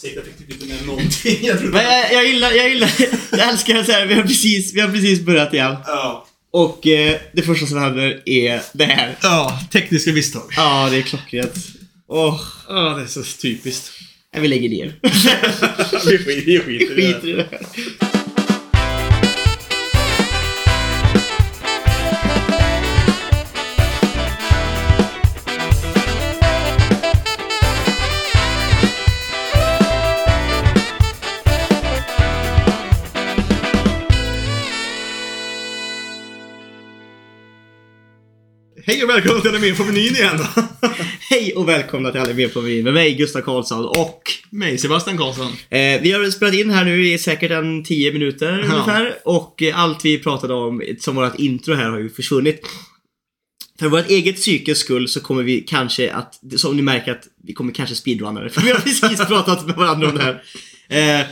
Säkert jag fick inte med någonting. Jag. Men jag, jag gillar, jag gillar, jag älskar så här, vi har precis, vi har precis börjat igen. Ja. Och eh, det första som händer är det här. Ja, tekniska misstag. Ja, det är klockrent. Åh, Ja, det är så typiskt. nej, vi lägger ner. Vi skiter, vi skiter i det Skit i det och välkomna till Anime på menyn igen. Hej och välkomna till med på menyn med mig, Gustav Karlsson och Mig, Sebastian Karlsson. eh, vi har spelat in här nu i säkert en 10 minuter ungefär och eh, allt vi pratade om som vårt intro här har ju försvunnit. För vårt eget psykes skull så kommer vi kanske att, som ni märker att vi kommer kanske speedrunna det, för vi har precis pratat med varandra om det här. Eh,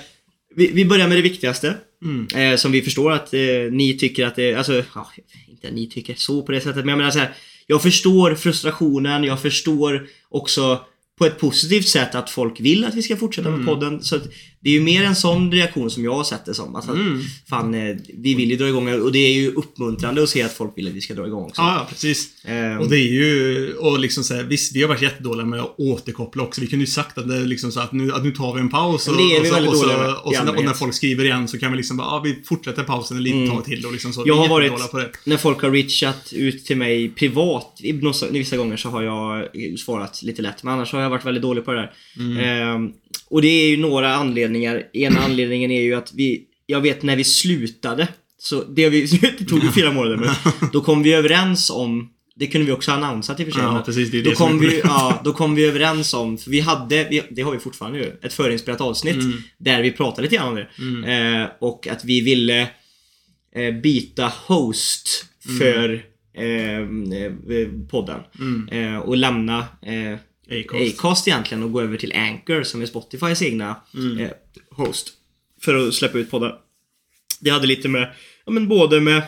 vi, vi börjar med det viktigaste. Mm. Eh, som vi förstår att eh, ni tycker att det, alltså, ja, inte att ni tycker så på det sättet, men jag menar så här. Jag förstår frustrationen, jag förstår också på ett positivt sätt att folk vill att vi ska fortsätta med podden. Så det är ju mer en sån reaktion som jag har sett det som. Alltså, Mm. att, fan, eh, vi vill ju dra igång och det är ju uppmuntrande att se att folk vill att vi ska dra igång också. Ja, precis. Ehm, Och det är ju, och liksom så här, visst vi har varit jättedåliga med att återkoppla också. Vi kunde ju sagt att det liksom så att nu, att nu tar vi en paus. Och, och, så, och, så, med, och, så, och när folk skriver igen så kan vi liksom bara, ja vi fortsätter pausen ett litet tag till och liksom så. Jag har varit, på det. när folk har reachat ut till mig privat, några- vissa gånger så har jag svarat lite lätt, men annars har jag varit väldigt dålig på det där. Mm. Ehm, och det är ju några anledningar. Ena anledningen är ju att vi, jag vet när vi slutade, så det, vi, det tog ju fyra månader men då kom vi överens om det kunde vi också ha annonsat i och för sig. Ja, precis, det är då, det är kom vi, ja, då kom vi överens om, för vi hade, vi, det har vi fortfarande ju, ett förinspelat avsnitt Mm. där vi pratade lite grann om det. Eh, och att vi ville eh, byta host för eh, eh, podden. Mm. Eh, och lämna eh, Acast. Acast egentligen och gå över till Anchor som är Spotifys egna Mm. eh, host. För att släppa ut poddar. Det hade lite med, ja men både med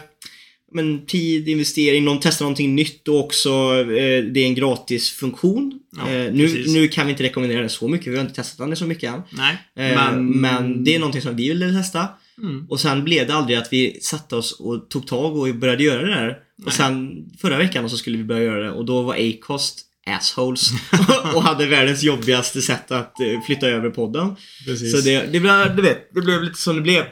men tid, investering, någon testar någonting nytt och också eh, det är en gratis funktion. Ja, eh, nu, nu kan vi inte rekommendera den så mycket, vi har inte testat den så mycket än. Nej, Eh, men... men det är någonting som vi ville testa. Mm. Och sen blev det aldrig att vi satte oss och tog tag och började göra det där. Och sen förra veckan så skulle vi börja göra det och då var Acast assholes och hade världens jobbigaste sätt att eh, flytta över podden. Precis. Så det, det, blev, du vet, det blev lite som det blev.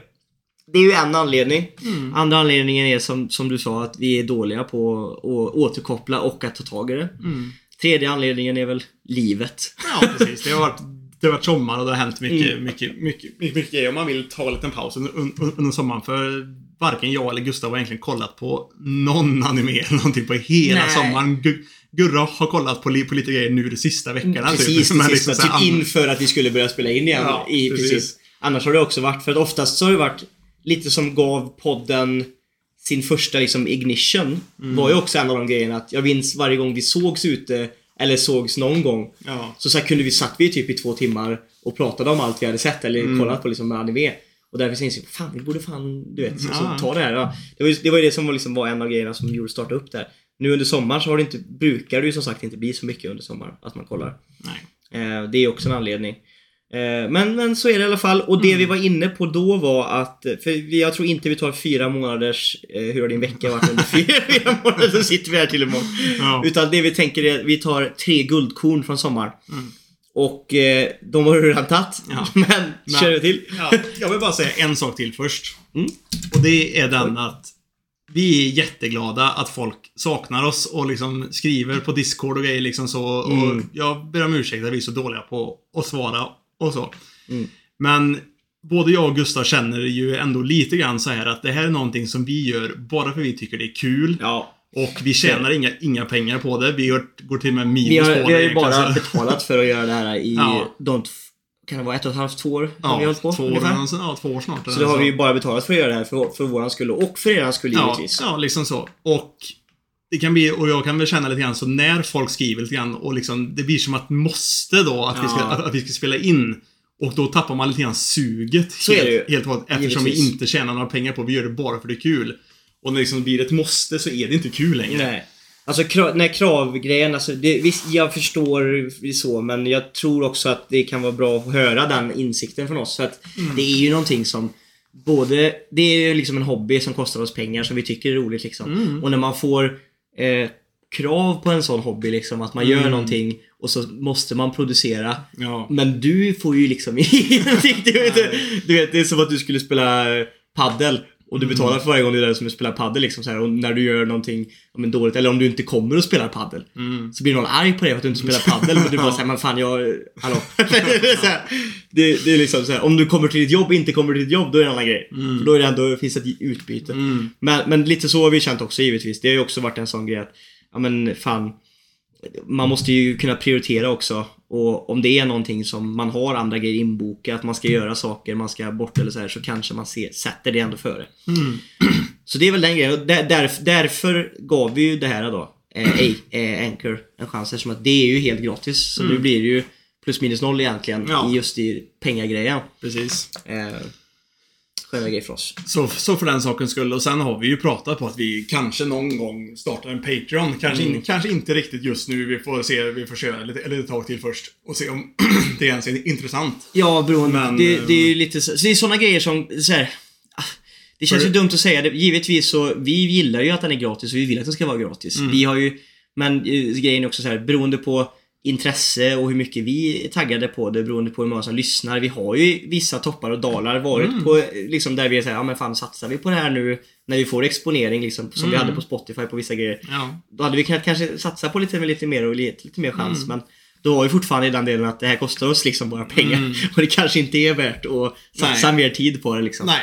Det är ju en anledning. Mm. Andra anledningen är som, som du sa att vi är dåliga på att återkoppla och att ta tag i det. Mm. Tredje anledningen är väl livet. Ja, precis. Det har varit, det har varit sommar och det har hänt mycket, Mm. mycket, mycket, mycket, mycket grejer. Om man vill ta en liten paus under, under, under sommaren. För varken jag eller Gustav har egentligen kollat på någon anime eller någonting på hela Nej. sommaren. Gu- Gurra har kollat på, på lite grejer nu de sista veckorna. Precis, typ. Precis. liksom så här, typ inför att vi skulle börja spela in igen. Ja, i, precis. precis. Annars har det också varit, för att oftast så har det varit lite som gav podden sin första liksom ignition. Mm. Var ju också en av de grejerna att jag minns varje gång vi sågs ute, eller sågs någon gång. Ja. Så, så kunde vi, satt vi typ i två timmar och pratade om allt vi hade sett eller Mm. kollat på liksom med anime. Och därför insåg jag, fan vi borde fan, du vet, så, Ja. så, ta det här. Ja. Det, var ju, det var ju det som var, liksom, var en av grejerna som gjorde starta upp där. Nu under sommaren så har det inte, brukar det ju som sagt inte bli så mycket under sommaren att man kollar. Nej. Eh, det är också en anledning. Eh, men, men så är det i alla fall. Och det vi var inne på då var att, för vi- jag tror inte vi tar fyra månaders, eh, hur har din vecka varit under fyra, fyra månader, så sitter vi här till imorgon. Ja. Utan det vi tänker är att vi tar tre guldkorn från sommar. Mm. Och eh, de har du redan tagit. Ja. Men, Men- kör vi till. Ja, jag vill bara säga en sak till först. Mm. Och det är den att vi är jätteglada att folk saknar oss och liksom skriver på Discord och grejer liksom så. Och Mm. jag ber om ursäkt att vi är så dåliga på att svara och så. Mm. Men både jag och Gustav känner ju ändå lite grann så här att det här är någonting som vi gör bara för vi tycker det är kul. Ja. Och vi tjänar inga, inga pengar på det. Vi går, går till och med minus Vi har, på vi det har ju bara betalat för att göra det här i Ja. de, kan det vara ett och ett halvt, två år? vi Ja, hållit på, två år, ungefär? ja, två år snart. Så då har vi ju bara betalat för att göra det här för, för våran skull och för eran skull Ja, givetvis. ja, liksom så. Och det kan bli, och jag kan väl känna lite grann så när folk skriver lite grann och liksom, det blir som att måste då att, vi, ska, Ja. att, att vi ska spela in. Och då tappar man lite grann suget. Så är helt, det ju. Helt hållet, eftersom vi Givetvis. inte tjänar några pengar på Vi gör det bara för det är kul. Och när det liksom blir ett måste så är det inte kul längre. Nej. Alltså kra- när kravgrejen, alltså det, visst jag förstår så men jag tror också att det kan vara bra att höra den insikten från oss. För att det är ju någonting som både, det är ju liksom en hobby som kostar oss pengar som vi tycker är roligt liksom. Och när man får eh, krav på en sån hobby liksom, att man gör någonting och så måste man producera. Ja. Men du får ju liksom ingenting. Du vet, du vet, det är som att du skulle spela paddel och du betalar för varje gång du är där som spelar paddel liksom så här, och när du gör någonting ja, men dåligt eller om du inte kommer och spelar paddel så blir någon arg på dig för att du inte spelar paddel och du bara säger men fan jag, hallå. det, det, är liksom så här, om du kommer till ditt jobb inte kommer till ditt jobb då är det en annan grej. För då är det ändå, finns ett utbyte. Men, men lite så har vi känt också givetvis. Det har ju också varit en sån grej att, ja men fan man måste ju kunna prioritera också. Och om det är någonting som man har andra grejer inbokat, man ska göra saker, man ska bort eller så här, så kanske man ser, sätter det ändå före. Så det är väl den grejen. Och där, där, därför gav vi ju det här då, eh, eh, Anchor, en chans eftersom att det är ju helt gratis. Så nu blir det ju plus minus noll egentligen Ja. i just i pengagrejen. Precis. Eh, grej för oss. Så, så för den sakens skull. Och sen har vi ju pratat på att vi kanske någon gång startar en Patreon. Kanske, in, kanske inte riktigt just nu. Vi får se. Vi får köra lite, eller ett tag till först. Och se om det ens är intressant. Ja, beroende. Men, det, ehm, det är ju lite så, så det är såna grejer som, så här, ah, Det känns ju dumt att säga det. Givetvis så, vi gillar ju att den är gratis och vi vill att den ska vara gratis. Mm. Vi har ju, men eh, grejen är också så här, beroende på intresse och hur mycket vi är taggade på det beroende på hur många som lyssnar. Vi har ju vissa toppar och dalar varit Mm. på, liksom där vi är såhär, ja men fan satsar vi på det här nu när vi får exponering liksom, som vi Mm. hade på Spotify på vissa grejer. Ja. Då hade vi kunnat kanske satsa på lite, lite mer och lite, lite mer chans. Mm. Men då har vi fortfarande i den delen att det här kostar oss liksom bara pengar. Mm. Och det kanske inte är värt att satsa mer tid på det liksom. Nej.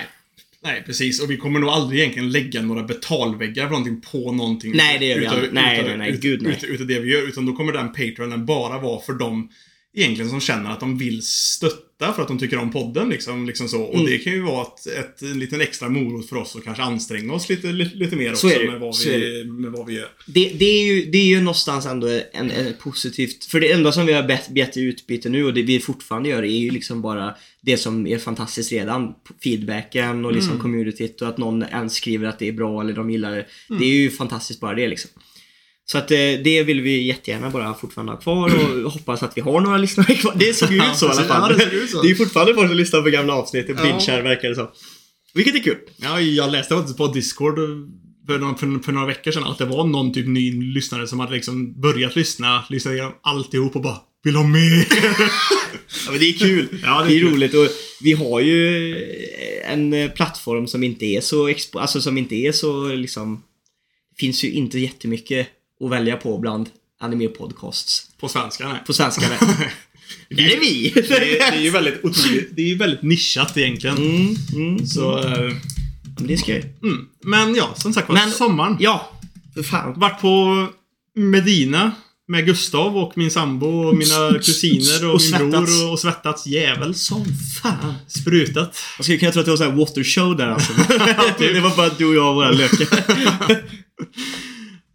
Nej, precis. Och vi kommer nog aldrig egentligen lägga några betalväggar för någonting på någonting. Nej, det gör vi aldrig. Nej, nej, nej. Gud, nej. ut- Utav det vi gör. Utan då kommer den Patreonen bara vara för dem egentligen som känner att de vill stötta för att de tycker om podden. Liksom, liksom så. Och Mm. det kan ju vara ett, ett, en liten extra morot för oss att kanske anstränga oss lite, lite, lite mer Så också med, vad Så vi, med vad vi gör. Det, det, är ju, det är ju någonstans ändå en, en positivt. För det enda som vi har bett, bett i utbyte nu och det vi fortfarande gör är ju liksom bara det som är fantastiskt redan. Feedbacken och liksom Mm. communityt och att någon ens skriver att det är bra eller de gillar det. Mm. Det är ju fantastiskt bara det liksom. Så att eh, det vill vi jättegärna bara fortfarande ha kvar och hoppas att vi har några lyssnare kvar. Det såg ju ut så i alla fall. Ja, det det är fortfarande folk som lyssnar på gamla avsnitt och bingear verkar det som. Vilket är kul. Ja, jag läste faktiskt på Discord för några, för, för några veckor sedan att det var någon typ ny lyssnare som hade liksom börjat lyssna, lyssnat igenom alltihop och bara Vill ha mer? Ja, men det är kul. Ja, det är det är roligt och vi har ju en eh, plattform som inte är så expo- alltså som inte är så liksom finns ju inte jättemycket att välja på bland anime-podcasts. På svenska, nej. På svenska nej. Det är vi! Det är, det är ju väldigt otroligt. Det är ju väldigt nischat egentligen. Mm, mm, Så, eh, men det ska jag mm. Men ja, som sagt var, Men- sommaren. Ja, för fan. Varit på Medina med Gustav och min sambo och mina kusiner och, Och min svettats. bror och, och svettats jävel. Som fan. Sprutat. Man skulle kunna tro att det var en water show där alltså. det var bara du och jag och våra lökar.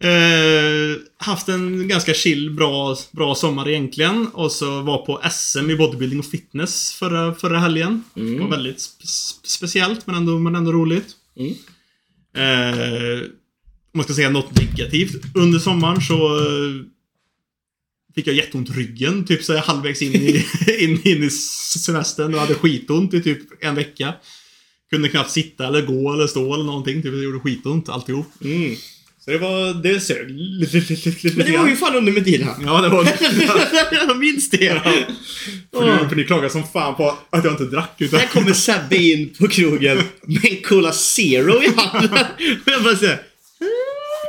Eh, haft en ganska chill, bra, bra sommar egentligen. Och så var på SM i bodybuilding och fitness förra, förra helgen. Mm. Det var väldigt spe- speciellt men ändå, men ändå roligt. Mm. Eh, om man ska säga något negativt. Under sommaren så eh, fick jag jätteont i ryggen. Typ så halvvägs in i, in, in i semestern och hade skitont i typ en vecka. Kunde knappt sitta eller gå eller stå eller någonting. Typ, det gjorde skitont alltihop. Mm. Så det var... Det sög Men det var ju fan under Medina. Ja, det var det. jag minns det. för, ni, för ni klagade som fan på att jag inte drack. Utan... Där kommer Sebbe in på krogen med en Cola Zero i handen. Och jag bara såhär,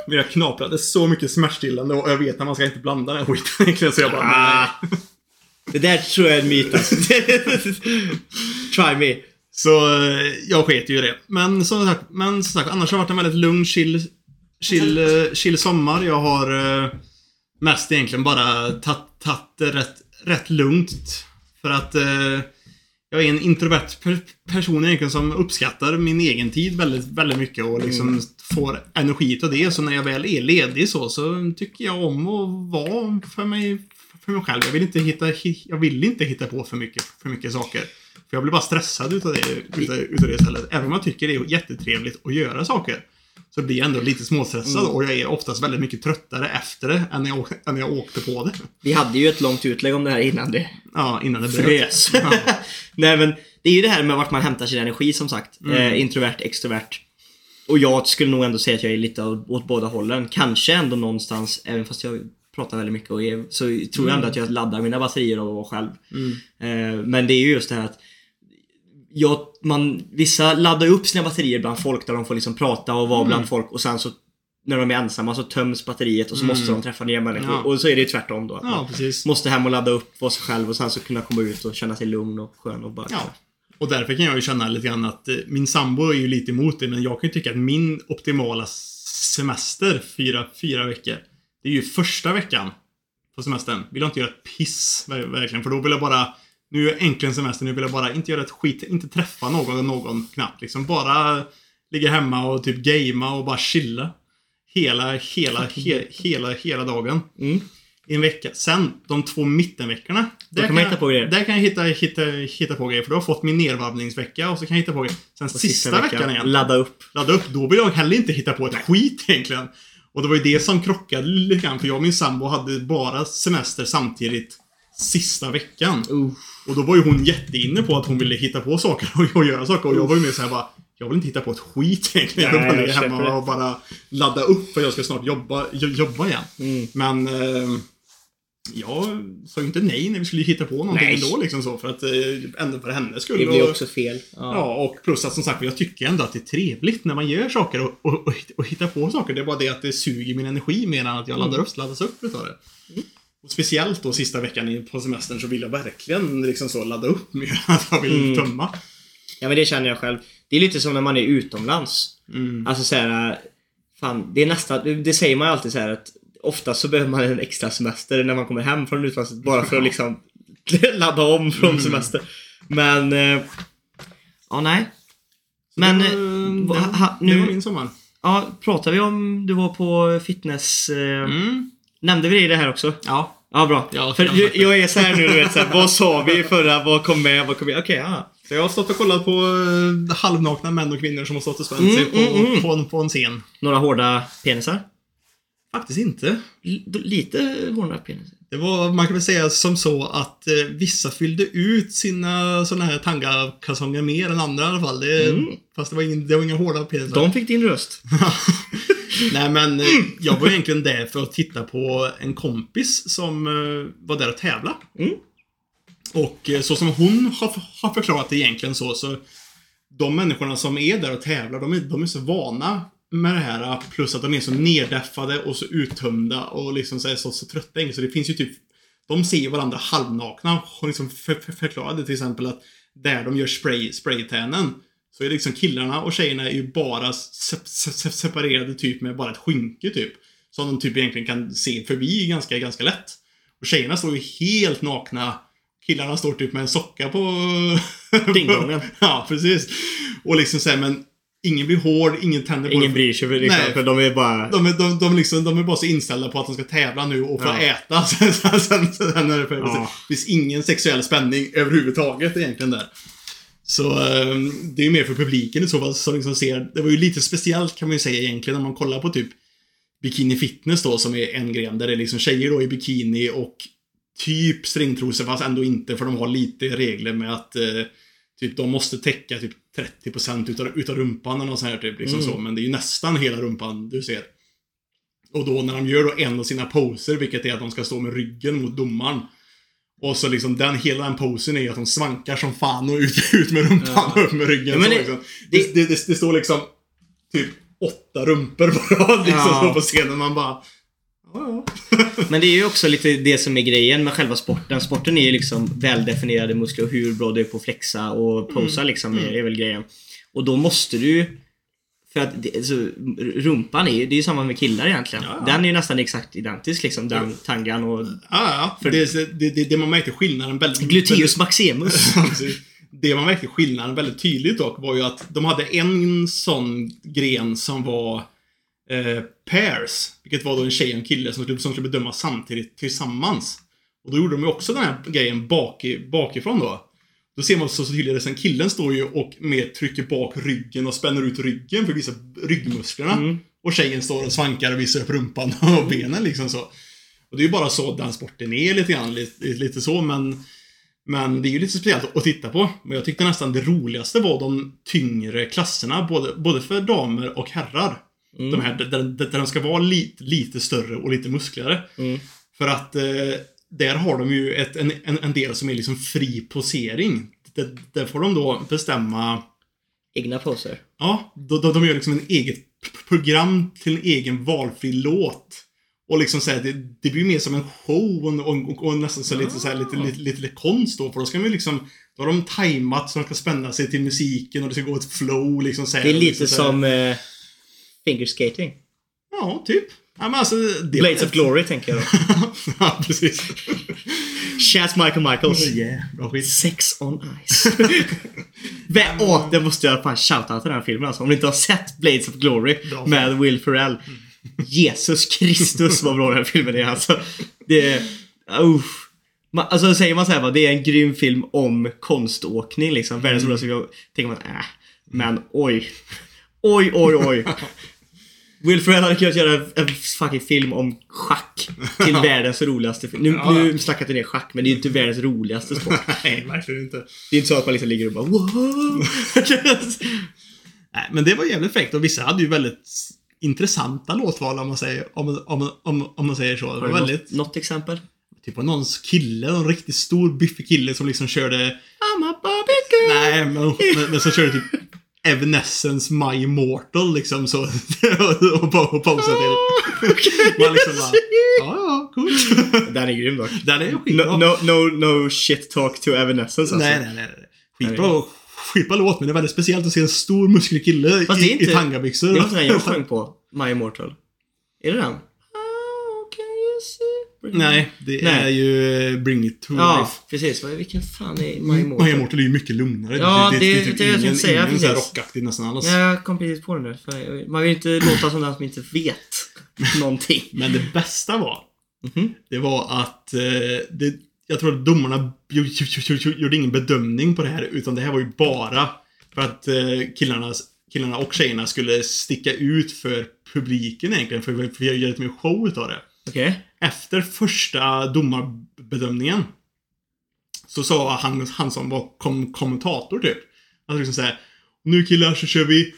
Men jag knaprade så mycket smärtstillande och jag vet att man ska inte blanda den skiten egentligen. Så jag bara... Ah. det där tror jag är en myt alltså. Try me. Så eh, jag sket ju i det. Men som sagt, men som sagt annars har det varit en väldigt lugn, chill, chill, eh, chill sommar. Jag har eh, mest egentligen bara tagit det rätt, rätt lugnt. För att eh, jag är en introvert per person egentligen som uppskattar min egen tid väldigt, väldigt mycket och liksom får energi av det. Så när jag väl är ledig så, så tycker jag om att vara för mig, för mig själv. Jag vill inte hitta, hi- jag vill inte hitta på för mycket, för mycket saker. För jag blir bara stressad utav det, utav, utav det istället. Även om jag tycker det är jättetrevligt att göra saker. Så blir jag ändå lite småstressad och jag är oftast väldigt mycket tröttare efter det än när jag, än när jag åkte på det. Vi hade ju ett långt utlägg om det här innan det Ja, innan det frös. Ja. Nej men, det är ju det här med vart man hämtar sin energi som sagt. Mm. Eh, introvert, extrovert. Och jag skulle nog ändå säga att jag är lite åt, åt båda hållen. Kanske ändå någonstans, även fast jag pratar väldigt mycket och är, så tror jag ändå att jag laddar mina batterier av att vara själv. Mm. Eh, men det är ju just det här att jag, man, vissa laddar upp sina batterier bland folk där de får liksom prata och vara bland folk och sen så när de är ensamma så töms batteriet och så måste de träffa nya människor. Ja. Och så är det ju tvärtom då. Att ja, man precis. måste hem och ladda upp, vara sig själv och sen så kunna komma ut och känna sig lugn och skön och bara Ja. Och därför kan jag ju känna lite grann att eh, min sambo är ju lite emot det, men jag kan ju tycka att min optimala semester, fyra, fyra veckor, det är ju första veckan på semestern. Vill jag inte göra ett piss, ver- verkligen. För då vill jag bara, nu är äntligen semester, nu vill jag bara inte göra ett skit, inte träffa någon, någon knappt liksom. Bara ligga hemma och typ gamea och bara chilla. Hela, hela, he, hela, hela dagen. Mm. I en vecka. Sen, de två mittenveckorna. Där kan man hitta på grejer. Där kan jag hitta, hitta, hitta på grejer. För då har jag fått min nedvarvningsvecka och så kan jag hitta på grejer. Sen Och sista, veckan, igen. Ladda upp. Ladda upp. Då vill jag heller inte hitta på ett skit egentligen. Och det var ju det som krockade lite grann. För jag och min sambo hade bara semester samtidigt sista veckan. Uh. Och då var ju hon jätteinne på att hon ville hitta på saker och, göra saker. Och jag var ju mer såhär bara Jag vill inte hitta på ett skit egentligen. Jag vill Nej, bara ligga hemma och bara ladda upp för jag ska snart jobba, jo- jobba igen. Mm. Men eh, jag sa ju inte nej när vi skulle hitta på någonting Nej. ändå liksom så. För att eh, ändå för hennes skull. Det blir också fel. Ja, och plus att som sagt jag tycker ändå att det är trevligt när man gör saker och, och, och, och hittar på saker. Det är bara det att det suger min energi mer än att jag laddar upp, laddas upp utav det. Och speciellt då sista veckan i- på semestern så vill jag verkligen liksom så ladda upp mer att jag vill Mm. tömma. Ja men det känner jag själv. Det är lite som när man är utomlands. Mm. Alltså såhär, fan, det är nästan, det säger man ju alltid så här att oftast så behöver man en extra semester när man kommer hem från utlandet bara för att liksom ladda om från Mm. semester. Men, eh, ja nej. Men, det, eh, var, va- det, ha- det var nu, min sommar. ja, pratar vi om, du var på fitness, eh, Mm. Nämnde vi det i det här också? Ja. Ja, bra. Ja, För ja. jag, jag är så här nu, du vet, så här, vad sa vi förra, vad kom med, vad kom med? Okej, ja. Så jag har stått och kollat på eh, halvnakna män och kvinnor som har stått och spänt Mm, sig på, mm, mm. På, en, på en scen. Några hårda penisar? Faktiskt inte. L- lite hårda penisar. Det var, man kan väl säga som så att eh, vissa fyllde ut sina såna här tangakalsonger mer än andra i alla fall. Det, Mm. Fast det var, ingen, det var inga hårda penisar. De fick din röst. Nej men eh, jag var egentligen där för att titta på en kompis som eh, var där och tävla. Mm. Och eh, så som hon har, förklarat det egentligen så, så de människorna som är där och tävlar, de är, de är så vana med det här. Plus att de är så neddeffade och så uttömda och liksom så, så, så trötta. Så det finns ju typ de ser ju varandra halvnakna. Hon liksom för, för, förklarade till exempel att där de gör spray, så är liksom killarna och tjejerna är ju bara se, se, se, separerade typ med bara ett skynke typ. Som de typ egentligen kan se förbi ganska, ganska lätt. Och tjejerna står ju helt nakna. Killarna står typ med en socka på... Dingdongen. ja, precis. Och liksom såhär, men ingen blir hård, ingen tänder på Ingen bryr sig för, liksom, Nej. för de är bara... De är, de, de, liksom, de är bara så inställda på att de ska tävla nu och få Ja. äta. Sen, sen, sen, sen är det, för, Ja. det finns ingen sexuell spänning överhuvudtaget egentligen där. Så ehm, det är mer för publiken i så fall som liksom ser. Det var ju lite speciellt kan man ju säga egentligen när man kollar på typ Bikini Fitness då som är en gren där det är liksom tjejer då i bikini och typ stringtrosor fast ändå inte för de har lite regler med att eh, typ de måste täcka typ 30% utav, utav rumpan eller något sånt här typ liksom Mm. så. Men det är ju nästan hela rumpan du ser. Och då när de gör då en av sina poser, vilket är att de ska stå med ryggen mot domaren. Och så liksom den, hela den posen är att de svankar som fan och ut, ut med rumpan och upp med ryggen. Ja, men så det- liksom. det, det, det, det står liksom typ åtta rumpor på rad liksom Ja. på scenen. Man bara... Ja, ja. Men det är ju också lite det som är grejen med själva sporten. Sporten är ju liksom väldefinierade muskler och hur bra du är på att flexa och posa liksom är, är väl grejen. Och då måste du för att det, alltså, rumpan är ju, det är ju samma med killar egentligen. Ja, ja. Den är ju nästan exakt identisk liksom, den tangan och Ja, ja. För det, det, det, man märkte skillnaden väldigt... gluteus maximus. Det man märkte skillnaden väldigt tydligt dock var ju att de hade en sån gren som var eh, pairs. Vilket var då en tjej och en kille som skulle, som skulle bedömas samtidigt tillsammans. Och då gjorde de ju också den här grejen bak, bakifrån då. Då ser man så tydligt att sen killen står ju och med trycker bak ryggen och spänner ut ryggen för att visa ryggmusklerna. Mm. Och tjejen står och svankar och visar upp rumpan och benen liksom så. Och det är ju bara så den sporten är lite grann, lite, lite så men men det är ju lite speciellt att titta på. Men jag tyckte nästan det roligaste var de tyngre klasserna, både, både för damer och herrar. Mm. De här där, där de ska vara lite, lite större och lite muskligare. Mm. För att eh, där har de ju ett, en, en, en del som är liksom fri posering. Där, där får de då bestämma Egna poser. Ja, de, de, de gör liksom en eget program till en egen valfri låt. Och liksom säga det, det blir mer som en show och, och, och nästan så lite, så här, lite, lite, lite, lite konst då. För då ska ju liksom, då har de tajmat så de ska spänna sig till musiken och det ska gå ett flow liksom. Så här, Det är lite liksom, så här. som eh, fingerskating. Ja, typ. Ja, men alltså, det Blades of Glory tänker jag då. ja, precis. Chas Michael Michaels. yeah, bra skit. Sex on Ice. Vem, åh, det måste jag fan shouta till den här filmen alltså. Om ni inte har sett Blades of Glory Bra med Will Ferrell. Jesus Kristus vad bra den här filmen är alltså. Det är... Uh. Man, alltså säger man så här va, det är en grym film om konståkning liksom. Världens roligaste film. Tänker man äh, men oj. Oj, oj, oj. Will Ferrell hade kunnat göra en, en fucking film om schack till världens roligaste film. Nu, Ja. nu snackar inte ner schack, men det är ju inte världens roligaste sport. Nej, verkligen inte. Det är inte så att man liksom ligger och bara wow. Nej, men det var jävligt fräckt och vissa hade ju väldigt intressanta låtval om man säger, om, om, om, om man säger så. Det var väldigt... något, något exempel? Typ av någons kille, någon riktigt stor biffig kille som liksom körde... I'm a Barbie girl. Nej, men, men, men som körde typ Evanescence My Immortal liksom så. och, och, och pausa till. Man liksom bara... Ja, ja, coolt. Den är grym dock. Den är No, skitbra. no, no, no shit talk to Evanescence alltså. Nej, nej, nej. nej. Skitbra. Skitbra låt, men det är väldigt speciellt att se en stor musklig kille Fast i, inte- i tangabyxor. Det var den jag sjöng på. My Immortal. Är det den? Nej, det Nej. är ju eh, Bring It To Ja, Life. precis. Vilken fan är My My Immortal? Immortal är ju mycket lugnare. Ja, det- är typ det jag ingen, tänkte säga, ingen precis. rockaktig nästan alls. Jag kom precis på den nu. Man vill inte låta som den som inte vet någonting. Men det bästa var, Mhm. det var att eh, det, jag tror att domarna ju- ju- ju- ju- gjorde ingen bedömning på det här, utan det här var ju bara för att eh, killarna, killarna och tjejerna skulle sticka ut för publiken egentligen, för att göra lite mer show utav det. Okej. Efter första domarbedömningen så sa han, han som var kom, kommentator typ. Alltså liksom såhär. Nu killar så kör vi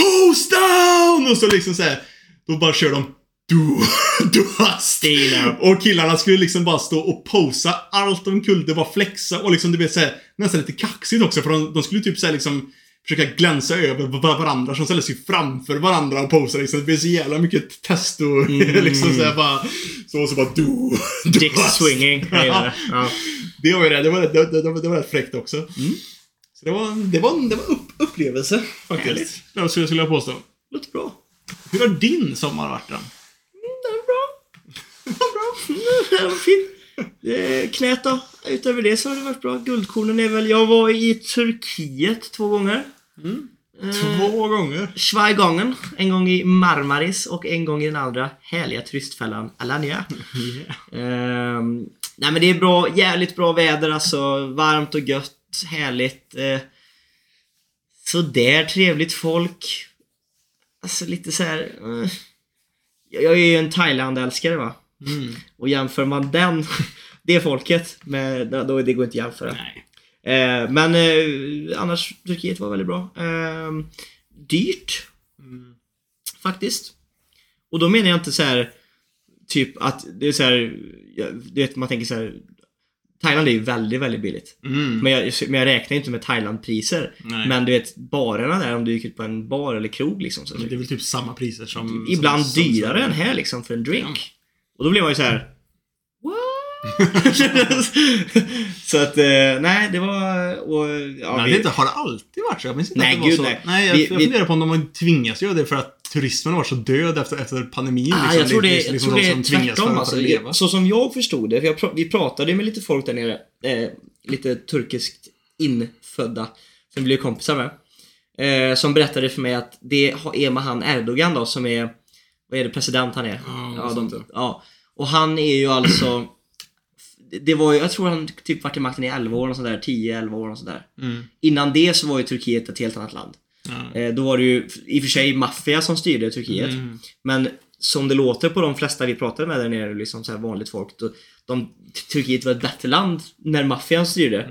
Post down! Och så liksom såhär. Då bara kör de Du, du. Och killarna skulle liksom bara stå och posa allt de kunde, bara flexa och liksom du vet såhär nästan lite kaxigt också för de, de skulle typ såhär liksom försöka glänsa över var- varandra som ställer sig framför varandra och posar liksom. Det blir så jävla mycket testo liksom såhär bara så och så bara du, du Dick swinging. Ja. det var ju det. Det var, det, det, det, var- det var rätt fräckt också. Så det var, det var, det var upp, upplevelse faktiskt. Härligt. Det skulle jag påstå. Låter bra. Hur har din sommar varit då? Den är bra. Den var bra. Den var fin. Eh, Knät då? Utöver det så har det varit bra. Guldkornen är väl... Jag var i Turkiet två gånger. Eh, Två gånger. Zwei En gång i Marmaris och en gång i den andra härliga turistfällan Alanya. Ehm, nej men det är bra, jävligt bra väder alltså. Varmt och gött, härligt. Uh, sådär trevligt folk. Alltså lite så här. eh, jag jag är ju en Thailand-älskare va. Mm. Och jämför man den, det folket med, då, det går inte att jämföra. Eh, men eh, annars, Turkiet var väldigt bra. Eh, dyrt. Mm. Faktiskt. Och då menar jag inte så här typ att det är så här, du vet man tänker så här. Thailand är ju väldigt, väldigt billigt. Mm. Men jag, men jag räknar inte med Thailandpriser. Men du vet, barerna där, om du gick ut på en bar eller krog liksom. Så Men det är väl typ samma priser som... ibland som, som, dyrare som, än här liksom för en drink. Ja. Och då blir man ju så här. Så att, eh, nej det var... Och, ja, Men vi- det inte, har det alltid varit så? Jag minns inte Nej, att det var gud, så. nej. nej jag, Vi- jag vi- funderar på om de tvingas göra det för att turismen var så död efter, efter pandemin. Ah, liksom. jag tror det, liksom, jag tror det de är tvärtom alltså. leva. Så som jag förstod det, för jag, vi pratade med lite folk där nere, eh, lite turkiskt infödda, som vi blev kompisar med. Eh, som berättade för mig att det är med han Erdogan då, som är, vad är det, president han är? Ja, ja, de, ja. Och han är ju alltså det var ju, jag tror han typ varit i makten i 11 år och sådär, 10-11 år och sådär. Mm. Innan det så var ju Turkiet ett helt annat land. Eh, då var det ju i och för sig maffia som styrde Turkiet. Mm. Men som det låter på de flesta vi pratade med där nere, liksom så vanligt folk. Då, de, Turkiet var ett bättre land när maffian styrde.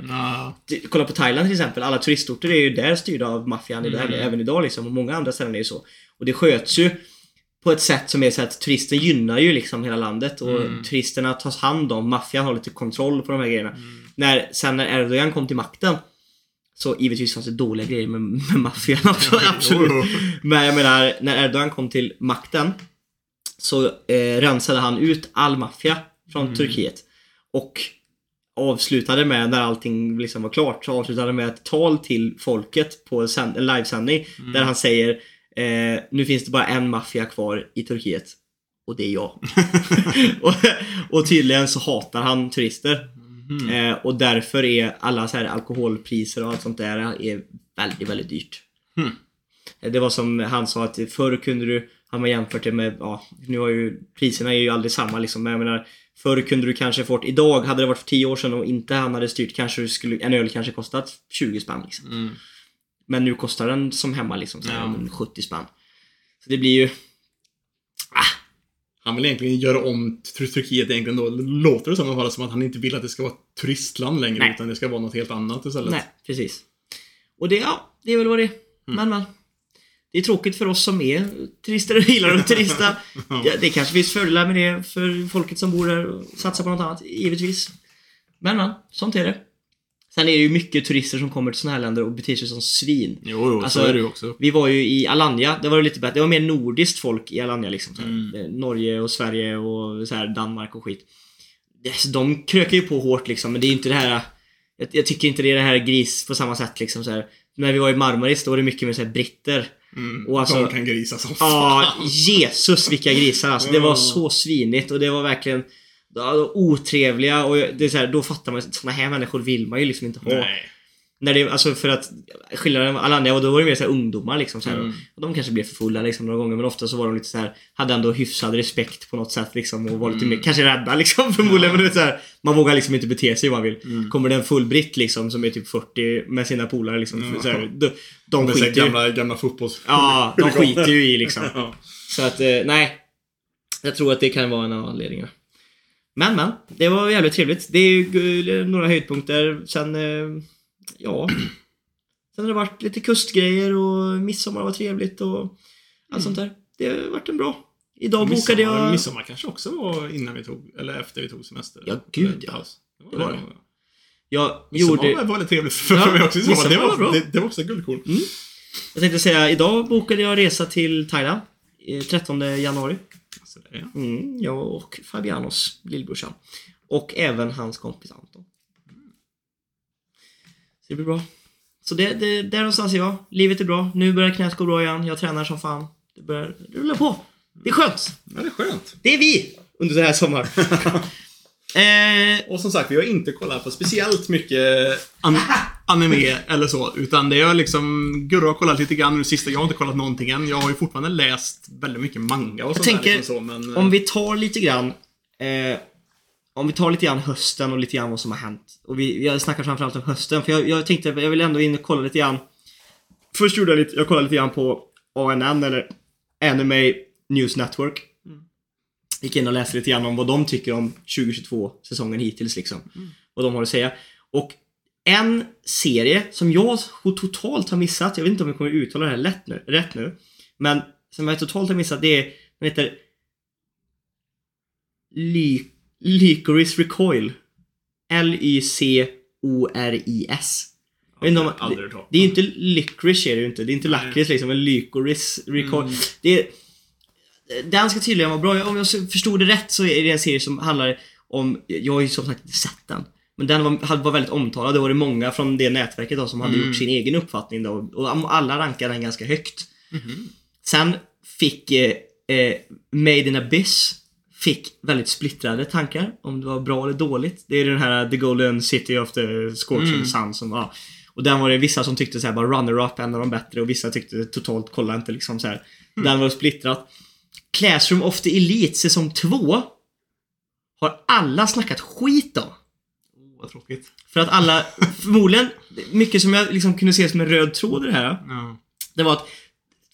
Kolla på Thailand till exempel. Alla turistorter är ju där styrda av maffian Mm. mm. även idag liksom. Och många andra ställen är ju så. Och det sköts ju på ett sätt som är så att turisten gynnar ju liksom hela landet och Mm. turisterna tas hand om. Maffian har lite kontroll på de här grejerna. Mm. När, sen när Erdogan kom till makten så givetvis fanns det dåliga grejer med, med maffian också, absolut. Jo, Men jag menar, när Erdogan kom till makten så eh, rensade han ut all maffia från Mm. Turkiet. Och avslutade med, när allting liksom var klart, så avslutade med ett tal till folket på en livesändning Mm. där han säger eh, Nu finns det bara en maffia kvar i Turkiet. Och det är jag. och, och tydligen så hatar han turister. Mm. Eh, och därför är alla så här alkoholpriser och allt sånt där är väldigt, väldigt dyrt. Mm. Det var som han sa att förr kunde du, han har jämfört det med, ja, nu har ju priserna är ju aldrig samma liksom, men jag menar Förr kunde du kanske fått, idag hade det varit för 10 år sedan och inte han hade styrt kanske skulle, en öl kanske kostat 20 spänn liksom. Mm. Men nu kostar den som hemma liksom, så Ja. men 70 spänn. Så det blir ju, Han vill egentligen göra om Tur- Turkiet egentligen då. Låter det som, fall som att han inte vill att det ska vara ett turistland längre. Nej. Utan det ska vara något helt annat istället. nej precis. Och det, ja, det är väl vad det är. Men men. Det är tråkigt för oss som är turister och gillar att turista. ja, det kanske finns fördelar med det för folket som bor där och satsar på något annat, givetvis. Men men, sånt är det. Sen är det ju mycket turister som kommer till såna här länder och beter sig som svin. Jo, jo Alltså, så är det ju också. Vi var ju i Alanya, det var det lite bättre. Det var mer nordiskt folk i Alanya liksom. Mm. Eh, Norge och Sverige och så här, Danmark och skit. De krökar ju på hårt liksom, men det är inte det här... Jag, jag tycker inte det är det här gris på samma sätt liksom så här. När vi var i Marmaris, då var det mycket mer så här britter. Mm. och alltså- De kan grisa som Ja, fan. Jesus vilka grisar alltså. Det var Ja. så svinigt och det var verkligen ja, otrevliga och det är så här, då fattar man såna här människor vill man ju liksom inte ha. Nej. När det, alltså för att skillnaden alla andra, och då var det mer så här ungdomar liksom så här, Mm. och De kanske blev för fulla liksom några gånger men ofta så var de lite så här hade ändå hyfsad respekt på något sätt liksom och var lite Mm. mer, kanske rädda liksom förmodligen men du vet så här, Man vågar liksom inte bete sig hur man vill. Mm. Kommer det en full britt liksom som är typ 40 med sina polare liksom, Ja. så här, de, de skiter ju. gamla, gamla fotbolls... Ja, de skiter ju i liksom. Ja. Så att, eh, nej. Jag tror att det kan vara en av anledningarna. Men men, det var jävligt trevligt. Det är ju eh, några höjdpunkter. Sen, eh, ja. Sen har det varit lite kustgrejer och midsommar var trevligt och allt sånt där. Det har varit en bra. Idag bokade Midsommar- jag... Midsommar kanske också var innan vi tog, eller efter vi tog semester. Ja, gud, ja. paus. Det var det. Jag Midsommar gjorde... var väldigt trevligt för, Ja, för mig också. Det var var, bra. det, det var också guldkorn. Jag tänkte säga, idag bokade jag resa till Thailand. eh, 13 januari. Så det är- Mm, jag och Fabianos lillbrorsan. Och även hans kompis Anton. Så det blir bra. Så det, det, där någonstans är jag. Livet är bra. Nu börjar knät gå bra igen. Jag tränar som fan. Det börjar rulla på. Det är skönt. Ja, det är skönt. Det är vi under den här sommaren. eh, Och som sagt, vi har inte kollat på speciellt mycket anime eller så. Utan det är liksom, Gurra har kollat lite grann nu sista. Jag har inte kollat någonting än. Jag har ju fortfarande läst väldigt mycket manga och sånt tänker, där. Liksom så, men, om vi tar lite grann eh, Om vi tar lite grann hösten och lite grann vad som har hänt. Och vi, jag snackar framförallt om hösten för jag, jag tänkte jag vill ändå in och kolla lite grann Först gjorde jag lite, jag kollade lite grann på ANN eller Anime News Network. Gick in och läste lite grann om vad de tycker om 2022 säsongen hittills liksom. Vad de har att säga. Och en serie som jag totalt har missat, jag vet inte om jag kommer uttala det här lätt nu, rätt nu. Men som jag totalt har missat, det är, den heter Ly Lycoris Recoil. L-Y-C-O-R-I-S. Om, aldrig det, är ju inte licorice är det ju inte. Det är inte lakrits liksom, men Lycoris Recoil. Mm. Det är, den ska tydligen vara bra. Om jag förstod det rätt så är det en serie som handlar om, jag har ju som sagt inte sett den. Men den var, hade- var väldigt omtalad. Det var det många från det nätverket då, som hade Mm. gjort sin egen uppfattning då. Och alla rankade den ganska högt. Mhm. Sen fick eh, eh, Made in Abyss fick väldigt splittrade tankar om det var bra eller dåligt. Det är den här The Golden City of the Scorching Mm. Sun som var... Och den var det vissa som tyckte så här bara runner-up, en av de bättre och vissa tyckte totalt kolla inte liksom så här. Den var splittrat. Classroom of the Elite säsong 2 har alla snackat skit om. Vad tråkigt. För att alla, förmodligen, mycket som jag liksom kunde se som en röd tråd i det här. Ja. Det var att,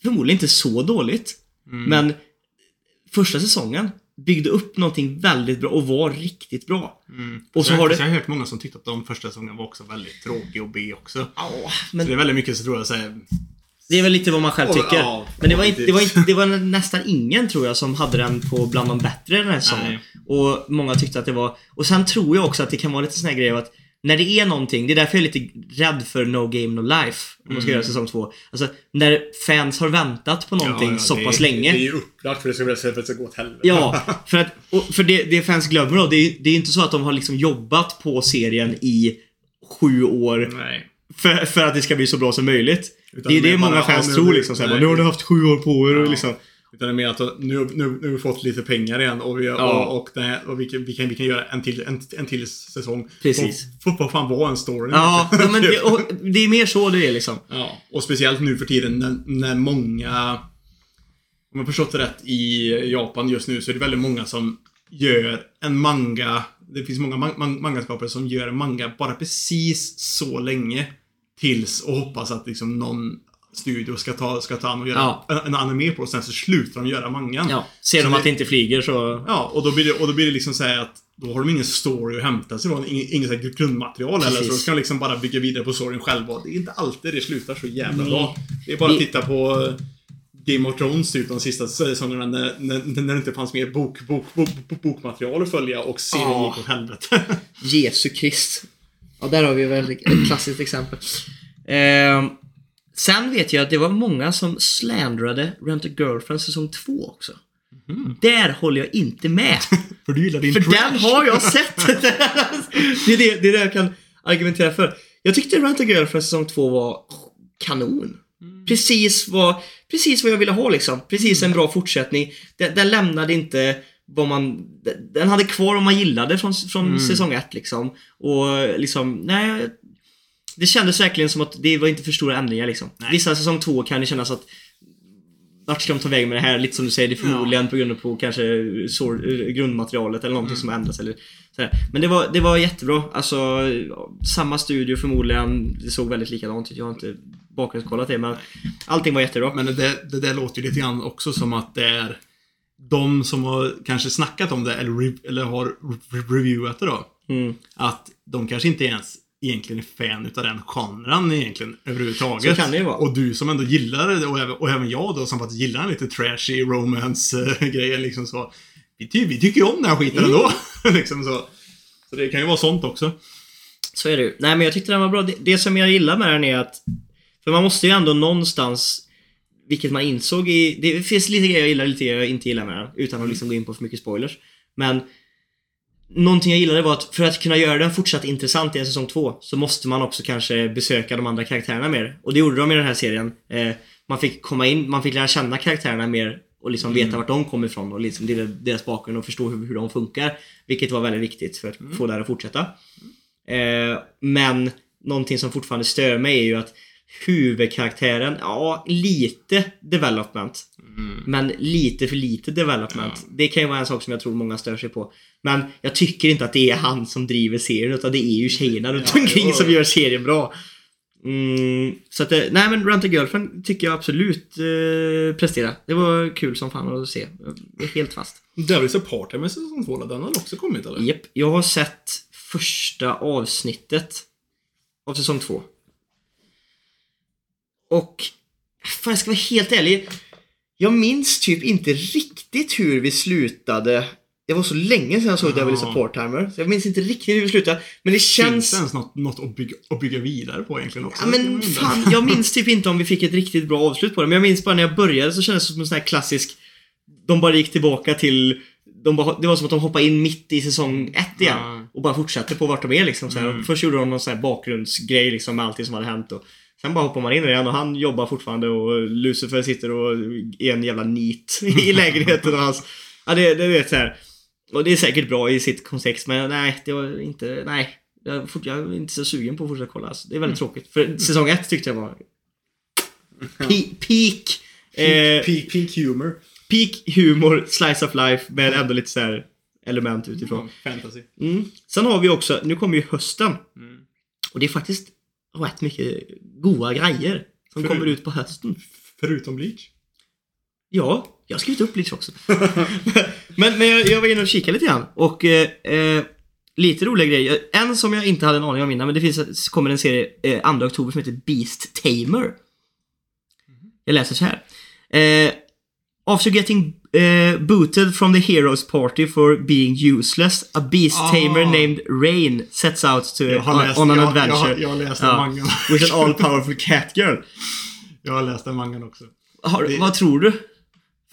förmodligen inte så dåligt. Mm. Men första säsongen byggde upp någonting väldigt bra och var riktigt bra. Mm. Och så jag, har det- så jag har hört många som tyckte att de första säsongen var också väldigt tråkig och B också. Så men det är väldigt mycket så tror jag såhär... det är väl lite vad man själv tycker. ja, men det var, inte, det, var inte, det var nästan ingen tror jag som hade den på bland de bättre den här säsongen. Och många tyckte att det var... Och sen tror jag också att det kan vara lite sån här grej att när det är någonting, det är därför jag är lite rädd för No Game No Life. Om man ska Mm. göra säsong två. Alltså, när fans har väntat på någonting Ja, ja, så pass länge. Det är ju upplagt för det ska, för att det ska gå åt helvete. Ja, för, att, för det, det fans glömmer då, det är, det är inte så att de har liksom jobbat på serien i sju år Nej. för, för att det ska bli så bra som möjligt. Utan det är det det många fans tror liksom såhär, nej. nu har ni haft sju år på er och Ja. liksom. Utan det är mer att nu, nu, nu har vi fått lite pengar igen och vi, Ja. och, och, här- och vi, kan, vi, kan, vi kan göra en till, en, en till säsong. Precis. Får får fan vara en story. Ja, ja, men det, och det är mer så det är liksom. Ja, och speciellt nu för tiden när, när många, om jag förstått det rätt, i Japan just nu så är det väldigt många som gör en manga. Det finns många man, man, mangaskapare som gör manga bara precis så länge tills och hoppas att liksom någon studio ska ta, ska ta an och göra Ja. en, anime på och sen så slutar de göra mangan. Ja, ser de Så att det inte flyger så... Ja, och då blir det, och då blir det liksom så att då har de ingen story att hämta sig från, inget, inget grundmaterial heller. Så Precis. då ska de liksom bara bygga vidare på storyn själva. Det är inte alltid det slutar så jävla Nej. bra. Det är bara att titta på eh, Game of Thrones typ de sista säsongerna när, när, när det inte fanns mer bok, bok, bok, bok, bokmaterial att följa och serien Ja. gick åt helvete. Jesu Krist. Ja, där har vi väl ett klassiskt exempel. Ehm, sen vet jag att det var många som slandrade Rent a Girlfriend säsong 2 också. Där håller jag inte med. För du gillar din För trash. den har jag sett! det, är det, det är det jag kan argumentera för. Jag tyckte Rent a Girlfriend säsong 2 var kanon. Precis vad, precis vad jag ville ha liksom. Precis en bra fortsättning. Den, den lämnade inte vad man... Den hade kvar vad man gillade från, från Mm. säsong 1 liksom. Och liksom, nej... Det kändes verkligen som att det var inte för stora ändringar liksom. Nej. Vissa säsong 2 kan det kännas att vart ska de ta vägen med det här? Lite som du säger, det är förmodligen på grund av kanske sor- grundmaterialet eller någonting som ändras eller sådär. Men det var, det var jättebra. Alltså, ja, samma studio förmodligen. Det såg väldigt likadant ut. Jag har inte bakgrundskollat det, men allting var jättebra. Men det, det där låter ju lite grann också som att det är de som har kanske snackat om det eller, re, eller har re, reviewat det då. Mm. Att de kanske inte ens egentligen är fan utav den genren egentligen överhuvudtaget. Så kan det ju vara. Och du som ändå gillar det och även, och även jag då som faktiskt gillar den lite trashy romance-grejen liksom så. Vi, ty, vi tycker ju om den här skiten Mm. ändå. liksom så. Så det kan ju vara sånt också. Så är det ju. Nej, men jag tyckte den var bra. Det, det som jag gillar med den är att... För man måste ju ändå någonstans... Vilket man insåg i... Det finns lite grejer jag gillar, lite grejer jag inte gillar med den. Utan att liksom gå in på för mycket spoilers. Men... Någonting jag gillade var att för att kunna göra den fortsatt intressant i en säsong två så måste man också kanske besöka de andra karaktärerna mer. Och det gjorde de i den här serien. Eh, man fick komma in, man fick lära känna karaktärerna mer och liksom veta vart de kommer ifrån och liksom deras- bakgrund och förstå hur, hur de funkar. Vilket var väldigt viktigt för att få det här att fortsätta. Eh, men någonting som fortfarande stör mig är ju att huvudkaraktären, ja, lite development. Men lite för lite development. Det kan ju vara en sak som jag tror många stör sig på. Men jag tycker inte att det är han som driver serien utan det är ju tjejerna runt Ja, omkring som gör serien bra. Mm, så att det, nej men Rent a Girlfriend tycker jag absolut eh, presterar. Det var kul som fan att se. Helt fast. Devils Apart med säsong 2, den har också kommit eller? Japp, jag har sett första avsnittet av säsong två. Och, fan jag ska vara helt ärlig. Jag minns typ inte riktigt hur vi slutade. Det var så länge sedan jag såg Ja. Devil is a Part-Timer. Så jag minns inte riktigt hur vi slutade. Men det Finns känns... det ens något, något att, bygga, att bygga vidare på egentligen också? Ja, men fan, jag minns typ inte om vi fick ett riktigt bra avslut på det. Men jag minns bara när jag började så kändes det som en sån här klassisk... De bara gick tillbaka till... De bara, det var som att de hoppade in mitt i säsong ett igen. Ja. Och bara fortsatte på vart de är liksom. Så. Mm. Först gjorde de någon sån här bakgrundsgrej liksom med allting som hade hänt. Och sen bara hoppar man in igen och han jobbar fortfarande och Lucifer sitter och är en jävla nit i lägenheten och hans... Ja, det, det vet så här. Och det är säkert bra i sitt kontext men nej, det var inte... Nej. Jag, fort, jag är inte så sugen på att fortsätta kolla. Alltså. Det är väldigt tråkigt. För säsong ett tyckte jag var... Pe- peak... Eh, Peak, peak humor. peak humor, slice of life, men ändå lite så här element utifrån. Fantasy. Mm. Sen har vi också, nu kommer ju hösten. Mm. Och det är faktiskt rätt mycket goda grejer som Förut- kommer ut på hösten. Förutom Bleach. Ja, jag har skrivit upp Bleach också. men men jag, jag var inne och kikade lite grann och eh, eh, lite roliga grejer. En som jag inte hade en aning om innan, men det finns, kommer en serie eh, 2 oktober som heter Beast Tamer. Jag läser så här. Eh, after getting eh, booted from the heroes party for being useless, a beast Ah. tamer named Rain sets out to läst, on an jag, adventure Jag, jag har läst Ja. den mangan. with an all powerful cat girl. Jag har läst den mangan också. Har, Det- Vad tror du?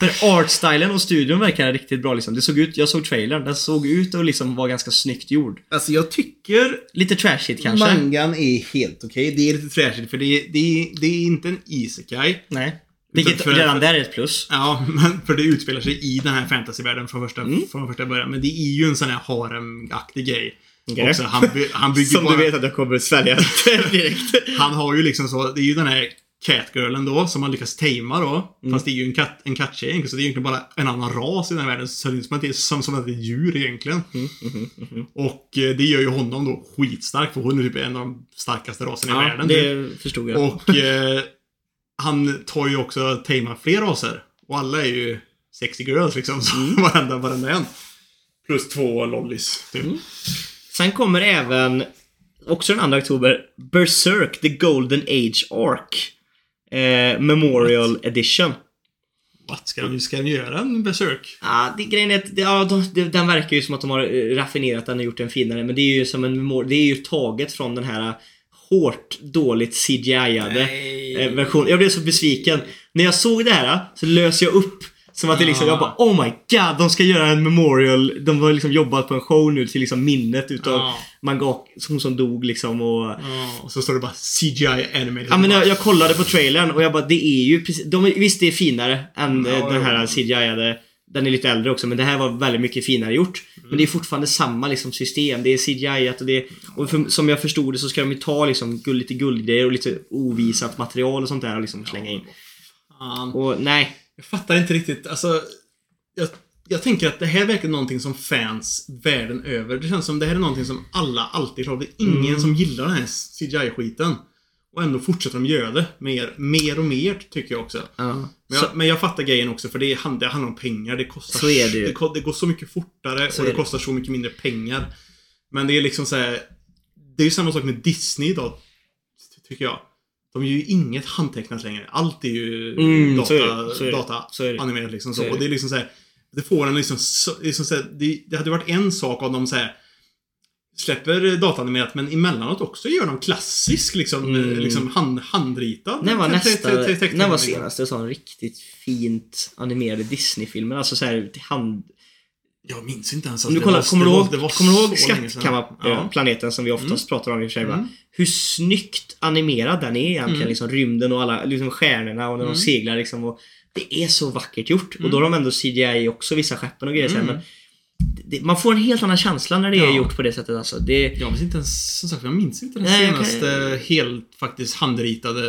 För artstylen och studion verkar riktigt bra liksom. Det såg ut, jag såg trailern, den såg ut att liksom vara ganska snyggt gjord. Alltså jag tycker Lite trashigt kanske. mangan är helt okej. Det är lite trashigt för det är, det är, det är inte en isekai. Nej. Vilket för- redan där är ett plus. Ja, men för det utspelar sig i den här fantasyvärlden från första, Mm. från första början. Men det är ju en sån här haremaktig grej. Okej. Också, han, by, han bygger Som bara... du vet att jag kommer att svälja direkt. Han har ju liksom så, det är ju den här catgirlen då, som han lyckas tamea då. Mm. Fast det är ju en, katt, en katttjej egentligen, så det är egentligen bara en annan ras i den här världen. Så det är som som, som att det är djur egentligen. Mm, Och eh, det gör ju honom då skitstark, för hon är typ en av de starkaste raserna i Ja, världen. typ. det förstod jag. Och eh, han tar ju också tamea fler raser. Och alla är ju sexy girls liksom. Så Mm. varenda, varenda en. Plus två lollis, typ. Sen kommer även, också den 2 oktober, Berserk, The Golden Age Arc. Eh, Memorial Edition. What? Ska de, ska de göra en berserk? Ja, det, grejen är att det, ja, de, det, den verkar ju som att de har eh, raffinerat den och gjort den finare. Men det är ju som en Det är ju taget från den här hårt, dåligt CGI-ade eh, versionen. Jag blev så besviken. När jag såg det här så löste jag upp. Som att det liksom, Ja. jag bara Oh my god, de ska göra en memorial. De har liksom jobbat på en show nu till liksom minnet utav Ja. Mangak, hon som dog liksom och... Ja, och så står det bara CGI animated. Ja men jag, jag kollade på trailern och jag bara, det är ju precis, de, visst det är finare än Ja, eh, den här CGI-ade. Den är lite äldre också men det här var väldigt mycket finare gjort. Men det är fortfarande samma liksom system. Det är CGI-at och det och för, som jag förstod det så ska de ju ta liksom guld, lite guldgrejer och lite ovisat material och sånt där och liksom slänga in. Fan. Och nej. Jag fattar inte riktigt, alltså... Jag, jag tänker att det här verkar någonting som fans världen över. Det känns som det här är någonting som alla alltid har. Det är ingen Mm. som gillar den här CGI-skiten. Och ändå fortsätter de göra det. Mer, mer och mer, tycker jag också. Ja. Men jag, men jag fattar grejen också, för det, hand- det handlar om pengar. Det kostar... Så är det ju. Det, det går så mycket fortare Så och det det. kostar så mycket mindre pengar. Men det är liksom så här. Det är ju samma sak med Disney idag. Tycker jag. De gör ju inget handtecknat längre. Allt är ju Mm, data, så är det, så är data så är animerat liksom så. Och det är liksom så här. Det får en liksom, liksom så här, det, det hade varit en sak om de så här släpper dataanimerat men emellanåt också gör de klassisk liksom, Mm. liksom hand, handritad. När var nästa, teckning, när var liksom. senaste sån riktigt fint animerade Disney-filmer? Alltså såhär hand... Jag minns inte ens. Om du det kollar, var- kommer du det var- ihåg, det var kommer du ihåg. Skattkammarplaneten som vi oftast pratar om i och för sig? Mm. Hur snyggt animerad den är egentligen. Mm. Liksom rymden och alla liksom stjärnorna och när Mm. de seglar liksom. Och det är så vackert gjort. Och då har de ändå CGI också, vissa skeppen och grejer så här, Mm. men det, Man får en helt annan känsla när det är Ja. gjort på det sättet alltså. Det, Jag minns inte ens, som sagt, jag minns inte den Nej, jag kan- senaste helt faktiskt handritade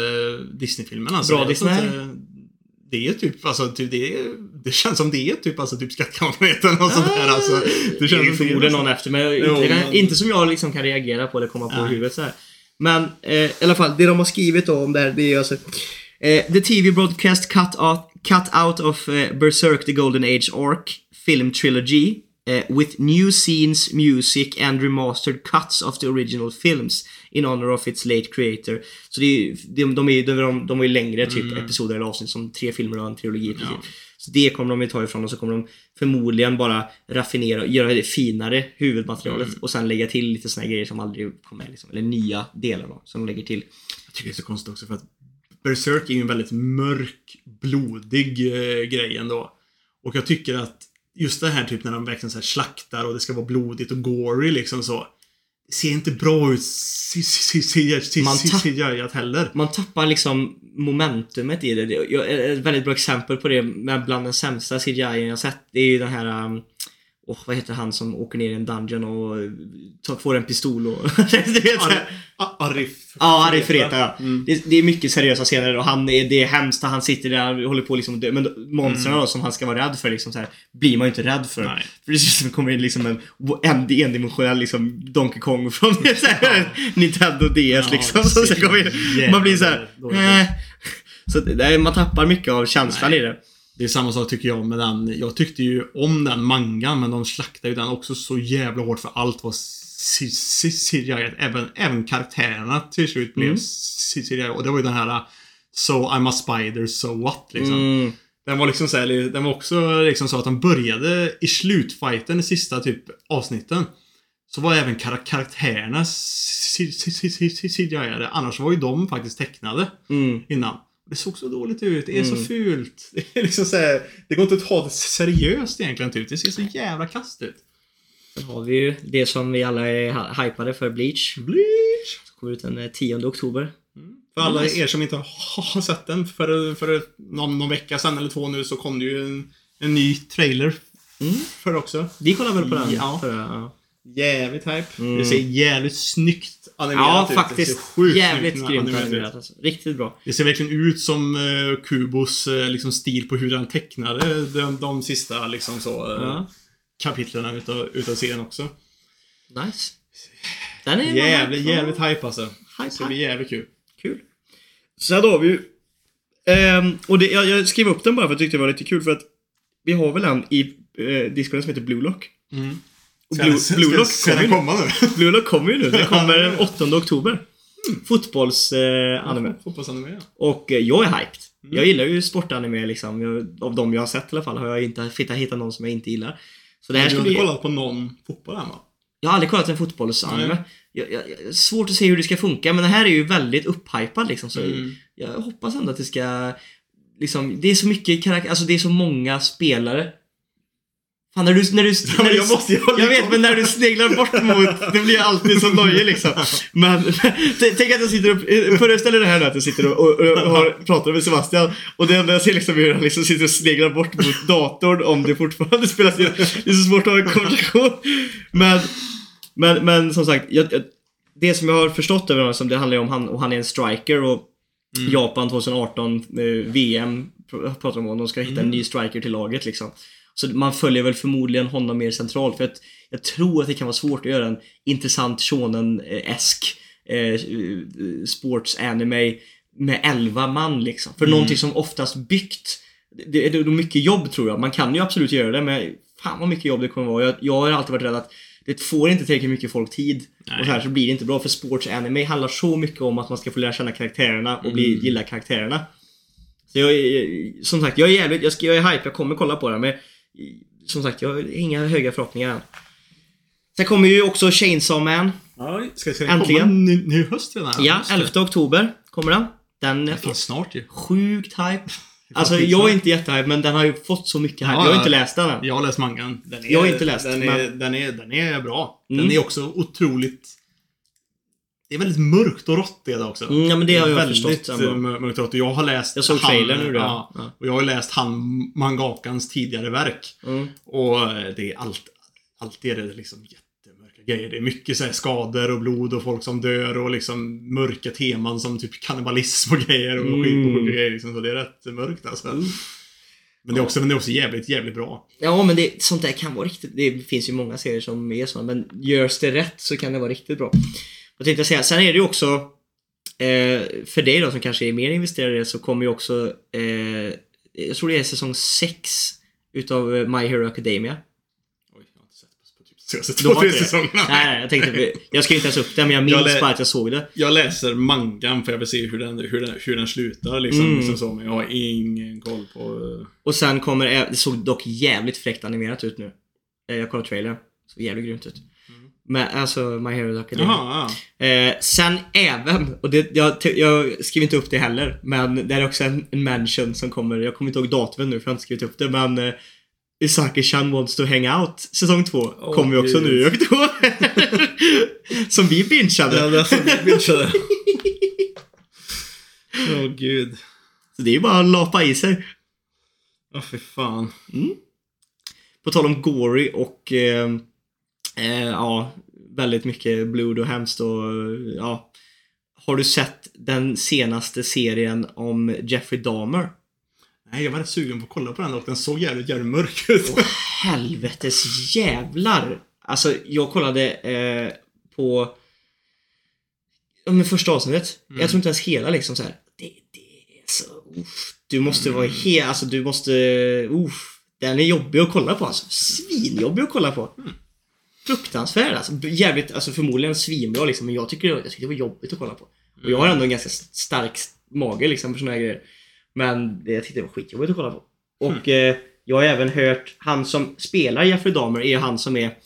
Disney-filmen. Alltså, Bra Disney? Det är typ, alltså, typ det, är, det känns som det är typ, alltså, typ Skattkammarplaneten och sånt där. Alltså, det det är känns ju som förmodligen det, någon efter men Jo, inte, men- inte som jag liksom kan reagera på det komma på Nej. huvudet så här. Men eh, i alla fall, det de har skrivit då om det här, det är alltså eh, The TV broadcast cut out, cut out of eh, Berserk the Golden Age Arc film trilogy eh, with new scenes, music and remastered cuts of the original films in honor of its late creator. Så det är, de, de, är, de, de är längre typ episoder eller avsnitt som tre filmer och en trilogi. precis. Ja. Så det kommer de ju ta ifrån och så kommer de förmodligen bara raffinera och göra det finare huvudmaterialet och sen lägga till lite såna grejer som aldrig kom med liksom, eller nya delar då, som de lägger till. Jag tycker det är så konstigt också för att Berserk är ju en väldigt mörk, blodig eh, grej ändå. Och jag tycker att just det här typ när de verkligen så slaktar och det ska vara blodigt och gory liksom så. Det ser inte bra ut Man tapp- CGI heller. Man tappar liksom momentumet i det. Ett väldigt bra exempel på det bland den sämsta CGI jag sett, det är ju den här Och vad heter han som åker ner i en dungeon och eh, tar, får en pistol och... du vet. Ar- Arif. Ja, Arif Freta ja. Mm. Det, det är mycket seriösa scener och han är, det är hemskt han sitter där och håller på liksom dö. Men monstren då, som han ska vara rädd för liksom så här, blir man ju inte rädd för. Nej. För det ser ut kommer in liksom en, en endimensionell liksom Donkey Kong från så här, Nintendo DS Ja, liksom. Så så kommer man blir så här, äh. Så det, man tappar mycket av känslan Nej. i det. Det är samma sak tycker jag med den. Jag tyckte ju om den mangan, men de slaktade ju den också så jävla hårt för allt var CGI. Även, även karaktärerna till slut blev Mm. CGI. Och det var ju den här So I'm a spider, so what liksom. Mm. Den var liksom så här, den var också liksom så att de började i slutfighten, i sista typ avsnitten. Så var även kar- karaktärerna CGI. Annars var ju de faktiskt tecknade Mm. innan. Det såg så dåligt ut. Det är så Mm. fult. Det är liksom så här, Det går inte att ta det seriöst egentligen ut. Det ser så jävla kast ut. Sen har vi ju det som vi alla är hy- hypade för Bleach. Bleach! Som kommer ut den eh, 10 oktober. För alla Nice. er som inte har sett den, för, för någon, någon vecka sedan eller två nu så kom det ju en, en ny trailer Mm. för också. Vi kollade väl på den Ja. förra, ja. Jävligt hype. Mm. Det ser jävligt snyggt animerat Ja, ut. Ser faktiskt. Jävligt grymt animerat alltså. Riktigt bra. Det ser verkligen ut som uh, Kubos eh, liksom stil på hur han tecknade de, de sista liksom så uh, Ja. kapitlen utav, utav serien också. Nice. Den är Jävligt, Ja. jävligt hype alltså. Hype, Det ska bli jävligt kul. Kul. Sen har vi ju... ehm, och det, jag, jag skrev upp den bara för att jag tyckte det var lite kul för att vi har väl en i eh, Discorden som heter Blue Lock. Mm. Och Blue, Blue Lock ska den komma nu? Blue Lock kommer ju nu. Det kommer den 8 oktober. Fotbolls eh, anime. Fotbollsanime, ja. Och eh, jag är hyped. Mm. Jag gillar ju sportanime liksom. Jag, av de jag har sett i alla fall har jag inte hittat, någon som jag inte gillar. Så det här Du har inte bli... kollat på någon fotboll än va? Jag har aldrig kollat en fotbollsanime. Jag, jag, jag, svårt att se hur det ska funka, men det här är ju väldigt upphypad liksom. Så Mm. jag hoppas ändå att det ska... Liksom, det är så mycket karaktär, alltså det är så många spelare. Fan, när du... När du, Ja, när du jag måste jag lite- vet, men när du sneglar bort mot... Det blir alltid så nojig liksom. Men tänk att jag sitter och... Föreställ dig det här nu att jag sitter och, och, och har, pratar med Sebastian och det enda jag ser liksom är hur han liksom sitter och sneglar bort mot datorn om det fortfarande spelas in. Det är så svårt att ha en konversation. Men, men, men som sagt, jag, jag, det som jag har förstått över honom, som det handlar ju om han, och han är en striker och Japan 2018 eh, VM pr- pratar de om. De ska hitta en ny striker till laget liksom. Så man följer väl förmodligen honom mer centralt för att jag tror att det kan vara svårt att göra en intressant shonen-esk eh, sports anime med 11 man liksom. För någonting som oftast byggt det är nog mycket jobb tror jag. Man kan ju absolut göra det men fan vad mycket jobb det kommer vara. Jag, jag har alltid varit rädd att det får inte tillräckligt mycket folk tid. Nej. Och så här så blir det inte bra för sports anime handlar så mycket om att man ska få lära känna karaktärerna och bli, gilla karaktärerna. Så jag är, som sagt, jag är jävligt, jag, ska, jag är hype, jag kommer kolla på det men som sagt, jag har inga höga förhoppningar än. Sen kommer ju också Chainsaw Man. Ja, ska, ska den Äntligen. komma nu, nu i höst redan? Ja, Just det. 11 oktober kommer den. Den är Fan, snart ju. sjukt hype. Alltså jag är inte jättehype men den har ju fått så mycket hype. Ja, jag har ja. inte läst den än. Jag har läst mangan. Den är, Jag har inte läst, den. men- Är, den, är, den är bra. Den Mm. är också otroligt... Det är väldigt mörkt och rått det också. Mm, ja, men det har jag väldigt förstått, eh, ändå. mör- mörkt och rått. Jag har läst Jag såg trailern nu då. Ja. Och jag har läst han mangakans tidigare verk. Mm. Och eh, det är allt, alltid är det liksom jättemörka grejer. Det är mycket så här skador och blod och folk som dör och liksom mörka teman som typ kannibalism och grejer och Mm. skit och grejer. Liksom. Så det är rätt mörkt alltså. Men det är också, men det är också jävligt, jävligt bra. Ja men det, sånt där kan vara riktigt, det finns ju många serier som är sådana men görs det rätt så kan det vara riktigt bra. Jag tänkte säga, sen är det ju också eh, för dig då som kanske är mer investerad i det så kommer ju också eh, jag tror det är säsong 6 utav eh, My Hero Academia. Oj, jag har inte sett på, typ senaste två, tre säsongerna. Nej, nej, jag tänkte, jag ska inte ens upp det men jag minns Jag bara att jag såg det. Jag läser mangan för jag vill se hur den, hur den, hur den slutar liksom, Mm. liksom så. Men jag har ingen koll på... Och sen kommer, det såg dock jävligt fräckt animerat ut nu. Jag kollade trailern. såg jävligt grymt ut. Men alltså My Hero Academia. Jaha, ja. Eh, sen även, och det, jag, jag skriver inte upp det heller, men det är också en, en mention som kommer, jag kommer inte ihåg datumet nu för jag har inte skrivit upp det, men eh, Isaki-chan wants to hang out säsong två Åh, kommer ju också nu i oktober. som vi bingeade. Ja, det är så bitchade. Åh gud. Så det är ju bara att lapa i sig. Åh fy fan. På tal om gory och eh, eh, ja, väldigt mycket blod och hemskt och ja. Har du sett den senaste serien om Jeffrey Dahmer? Nej, jag var rätt sugen på att kolla på den och den såg jävligt, jävligt mörk ut. Åh, helvetes jävlar! Alltså, jag kollade eh, på men första avsnittet. Jag tror inte ens hela liksom så här. Det, det är så... Uff, du måste vara helt... Alltså du måste... Uff, den är jobbig att kolla på alltså. Svinjobbig att kolla på. Fruktansvärd alltså. Jävligt, alltså förmodligen svinbra liksom. Men jag tycker, jag tycker det var jobbigt att kolla på. Och jag har ändå en ganska stark mage liksom för såna här grejer. Men det, jag tyckte det var skitjobbigt att kolla på. Och eh, jag har även hört, han som spelar Jeffrey Dahmer är han som är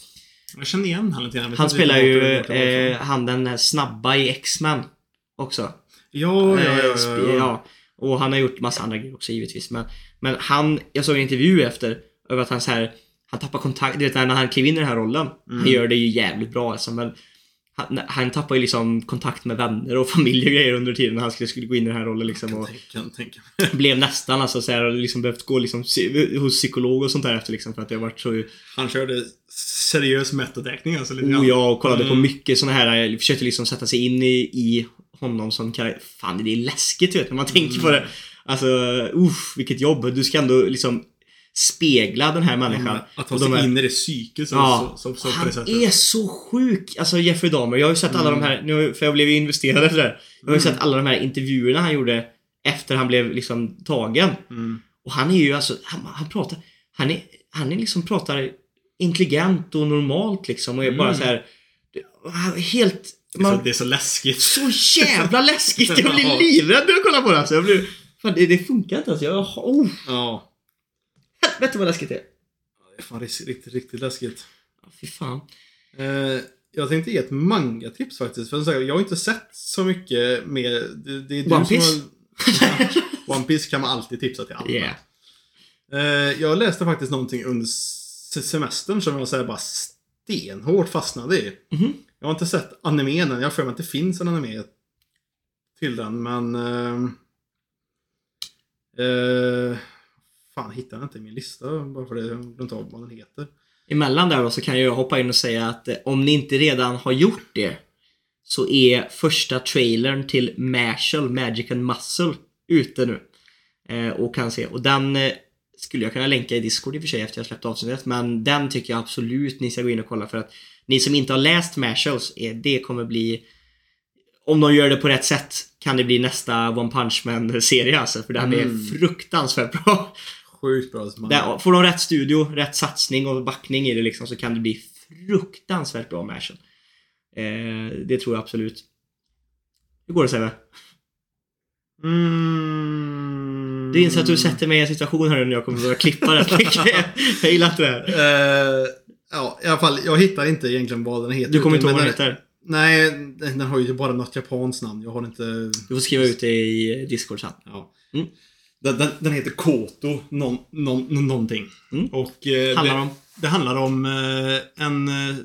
Jag känner igen han lite grann. Han spelar ju eh, han den där snabba i X-Men också. Ja, ja, ja, Eh, ja. ja. Och han har gjort massa andra grejer också givetvis. Men, men han, jag såg en intervju efter över att han så här, han tappar kontakt, du vet när han klev in i den här rollen. Mm. Han gör det ju jävligt bra alltså, men han, han tappar ju liksom kontakt med vänner och familj och grejer under tiden när han skulle, skulle gå in i den här rollen liksom. Och tänka mig. blev nästan alltså så här, och liksom behövt gå liksom hos psykolog och sånt där efter liksom för att det har varit så Han körde seriös metodräkning alltså lite Oh ja, och kollade på Mm. mycket såna här, jag försökte liksom sätta sig in i, i honom som karaktär. Fan, det är läskigt vet, när man tänker på det. Alltså, uff, vilket jobb. Du ska ändå liksom spegla den här människan. Att ta sig in i det psyket så, Ja, så, så på han är så sjuk. Alltså Jeffrey Dahmer. Jag har ju sett alla Mm. de här, nu, för jag blev ju investerad efter det. Jag har ju sett alla de här intervjuerna han gjorde efter han blev liksom tagen. Mm. Och han är ju alltså, han, han pratar, han är, han är liksom pratar intelligent och normalt liksom och är bara Mm. så här helt, Det, är man, så, det är så läskigt. så jävla läskigt! Jag blir livrädd när jag kollar på det alltså. Jag blir, fan, det, det funkar inte alltså. Jag, oh, Ja. Helvete vad läskigt det är. Det är fan riktigt, riktigt, läskigt. Ja, Fy fan. Eh, jag tänkte ge ett manga-tips faktiskt. För jag har inte sett så mycket mer. Det, det är du One som Piece? har... One Piece kan man alltid tipsa till alla. Yeah. Eh, jag läste faktiskt någonting under se- semestern som jag så här bara stenhårt fastnade i. Mhm. Jag har inte sett animen än. Jag har för mig att det finns en anime till den, men... Eh, eh, fan, hittar jag inte i min lista bara för det. Jag glömt av vad den heter. Emellan där då så kan jag hoppa in och säga att eh, om ni inte redan har gjort det så är första trailern till Marshall, Magic and Muscle ute nu. Eh, och kan se. Och den eh, skulle jag kunna länka i Discord i och för sig efter jag släppt avsnittet. Men den tycker jag absolut ni ska gå in och kolla för att ni som inte har läst Marshalls, eh, det kommer bli om de gör det på rätt sätt kan det bli nästa One Punch Man-serie alltså. För den Mm. är fruktansvärt bra. Sjukt bra. som man- Där, får de rätt studio, rätt satsning och backning i det liksom så kan det bli fruktansvärt bra Marshall. Eh, det tror jag absolut. Hur går det Sebbe? Mm. Du inser att du sätter mig i en situation här nu när jag kommer börja klippa rätt mycket. jag gillar inte det här. Eh, ja, i alla fall. Jag hittar inte egentligen vad den heter. Du kommer inte ihåg vad den heter? Nej, den den har ju bara något japanskt namn. Jag har inte... Du får skriva ut det i Discord sen. Ja. Mm. Den, den, den heter Koto någon, någon, någonting. Mm. Och eh, Handlar det, om? det handlar om eh, en, eh,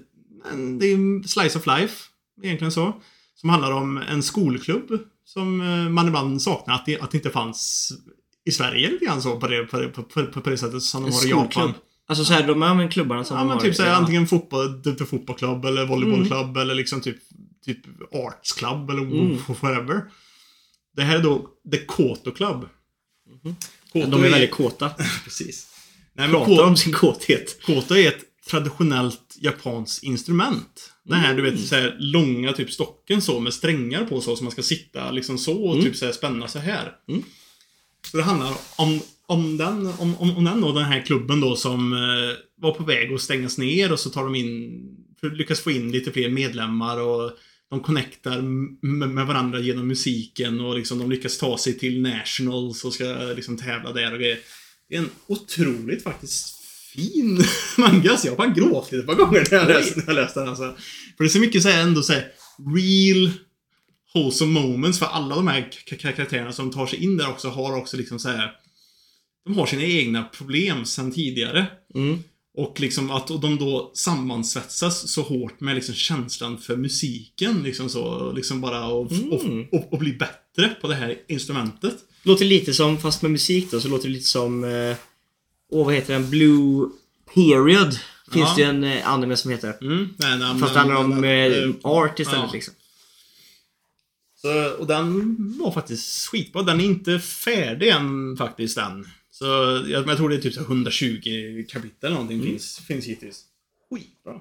en... Det är slice of life. Egentligen så. Som handlar om en skolklubb. Som eh, man ibland saknar att det, att det inte fanns i Sverige lite grann så på det, på, det- på, på, på det sättet som de En har i Japan. skolklubb. Alltså såhär, de här klubbarna som Ja men typ såhär, ja. antingen fotboll, typ fotbollsklubb eller volleybollklubb Mm. eller liksom typ, typ arts club eller Mm. whatever. Det här är då The Koto Club. Koto De är väldigt kåta. Precis. Nej, men Pratar om sin kåthet. Koto är ett traditionellt japanskt instrument. Den här du vet så här, långa typ stocken så med strängar på så som man ska sitta liksom så och Mm. typ så här, spänna så här. Mm. Så det handlar om, om, den, om, om, om den då, den här klubben då som eh, var på väg att stängas ner och så tar de in, lyckas få in lite fler medlemmar och de connectar med, varandra genom musiken och liksom de lyckas ta sig till Nationals och ska liksom tävla där och grejer. Det är en otroligt faktiskt fin manga, så jag har fan gråtit ett par gånger när jag läste, när jag läste den. Alltså. För det är så mycket så här, ändå så här, real wholesome moments för alla de här karaktärerna som tar sig in där också har också liksom så här. De har sina egna problem sen tidigare. Mm. Och liksom att de då sammansvetsas så hårt med liksom känslan för musiken. Liksom så, liksom bara och, Mm. och, och, och bli bättre på det här instrumentet. Låter lite som, fast med musik då, så låter det lite som... Eh, åh, vad heter den? Blue... Period finns Ja. det ju en eh, anime som heter. Mm. Nej, nej, Fast det handlar om eh, art istället ja. liksom. Så, och den var faktiskt skitbra. Den är inte färdig än faktiskt än. Så jag, jag tror det är typ så här 120 kapitel någonting finns, finns hittills. Skitbra.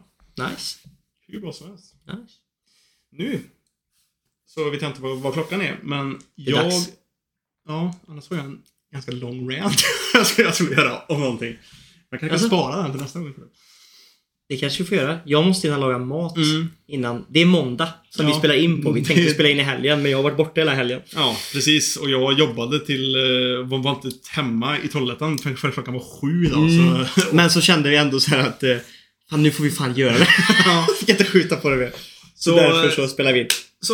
Nice. Hur bra som helst. nice. Nu så vet jag inte vad, vad klockan är, men jag... dags. Ja, annars får jag en ganska lång rant jag skulle göra om någonting. Jag kanske Alltså? kan spara den till nästa gång. Det kanske vi får göra. Jag måste hinna laga mat Mm. innan. Det är måndag som vi Ja. spelar in på. Vi tänkte Det- spela in i helgen, men jag har varit borta hela helgen. Ja, precis. Och jag jobbade till... eh, Var, var inte hemma i Trollhättan för klockan var sju idag. Mm. Så, Men så kände vi ändå så att eh, fan, nu får vi fan göra det. Vi kan inte skjuta på det mer. Så, Så, därför så spelar vi in. så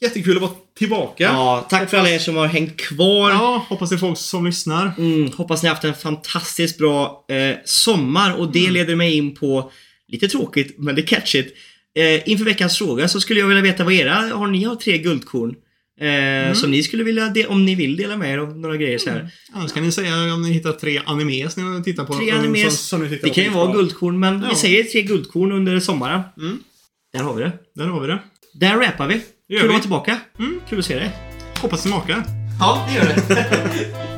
jättekul att vara tillbaka. Ja, tack för alla er som har hängt kvar. Ja, hoppas det är folk som lyssnar. Mm, hoppas ni har haft en fantastiskt bra eh, sommar och det leder mig in på, lite tråkigt, men det är catchigt. Eh, inför veckans fråga så skulle jag vilja veta vad era, har ni har tre guldkorn? Eh, Som ni skulle vilja, de, om ni vill dela med er av några grejer så här. Annars kan ni säga om ni hittar tre animes ni tittar på. Tre som- animes. som ni tittar Det kan ju vara guldkorn, men Ja. vi säger tre guldkorn under sommaren. Mm. Där har vi det. Där har vi det. Där rappar vi. Kul att vara tillbaka. Mm. Kul att se dig. Hoppas det smakar. Ja, det gör det.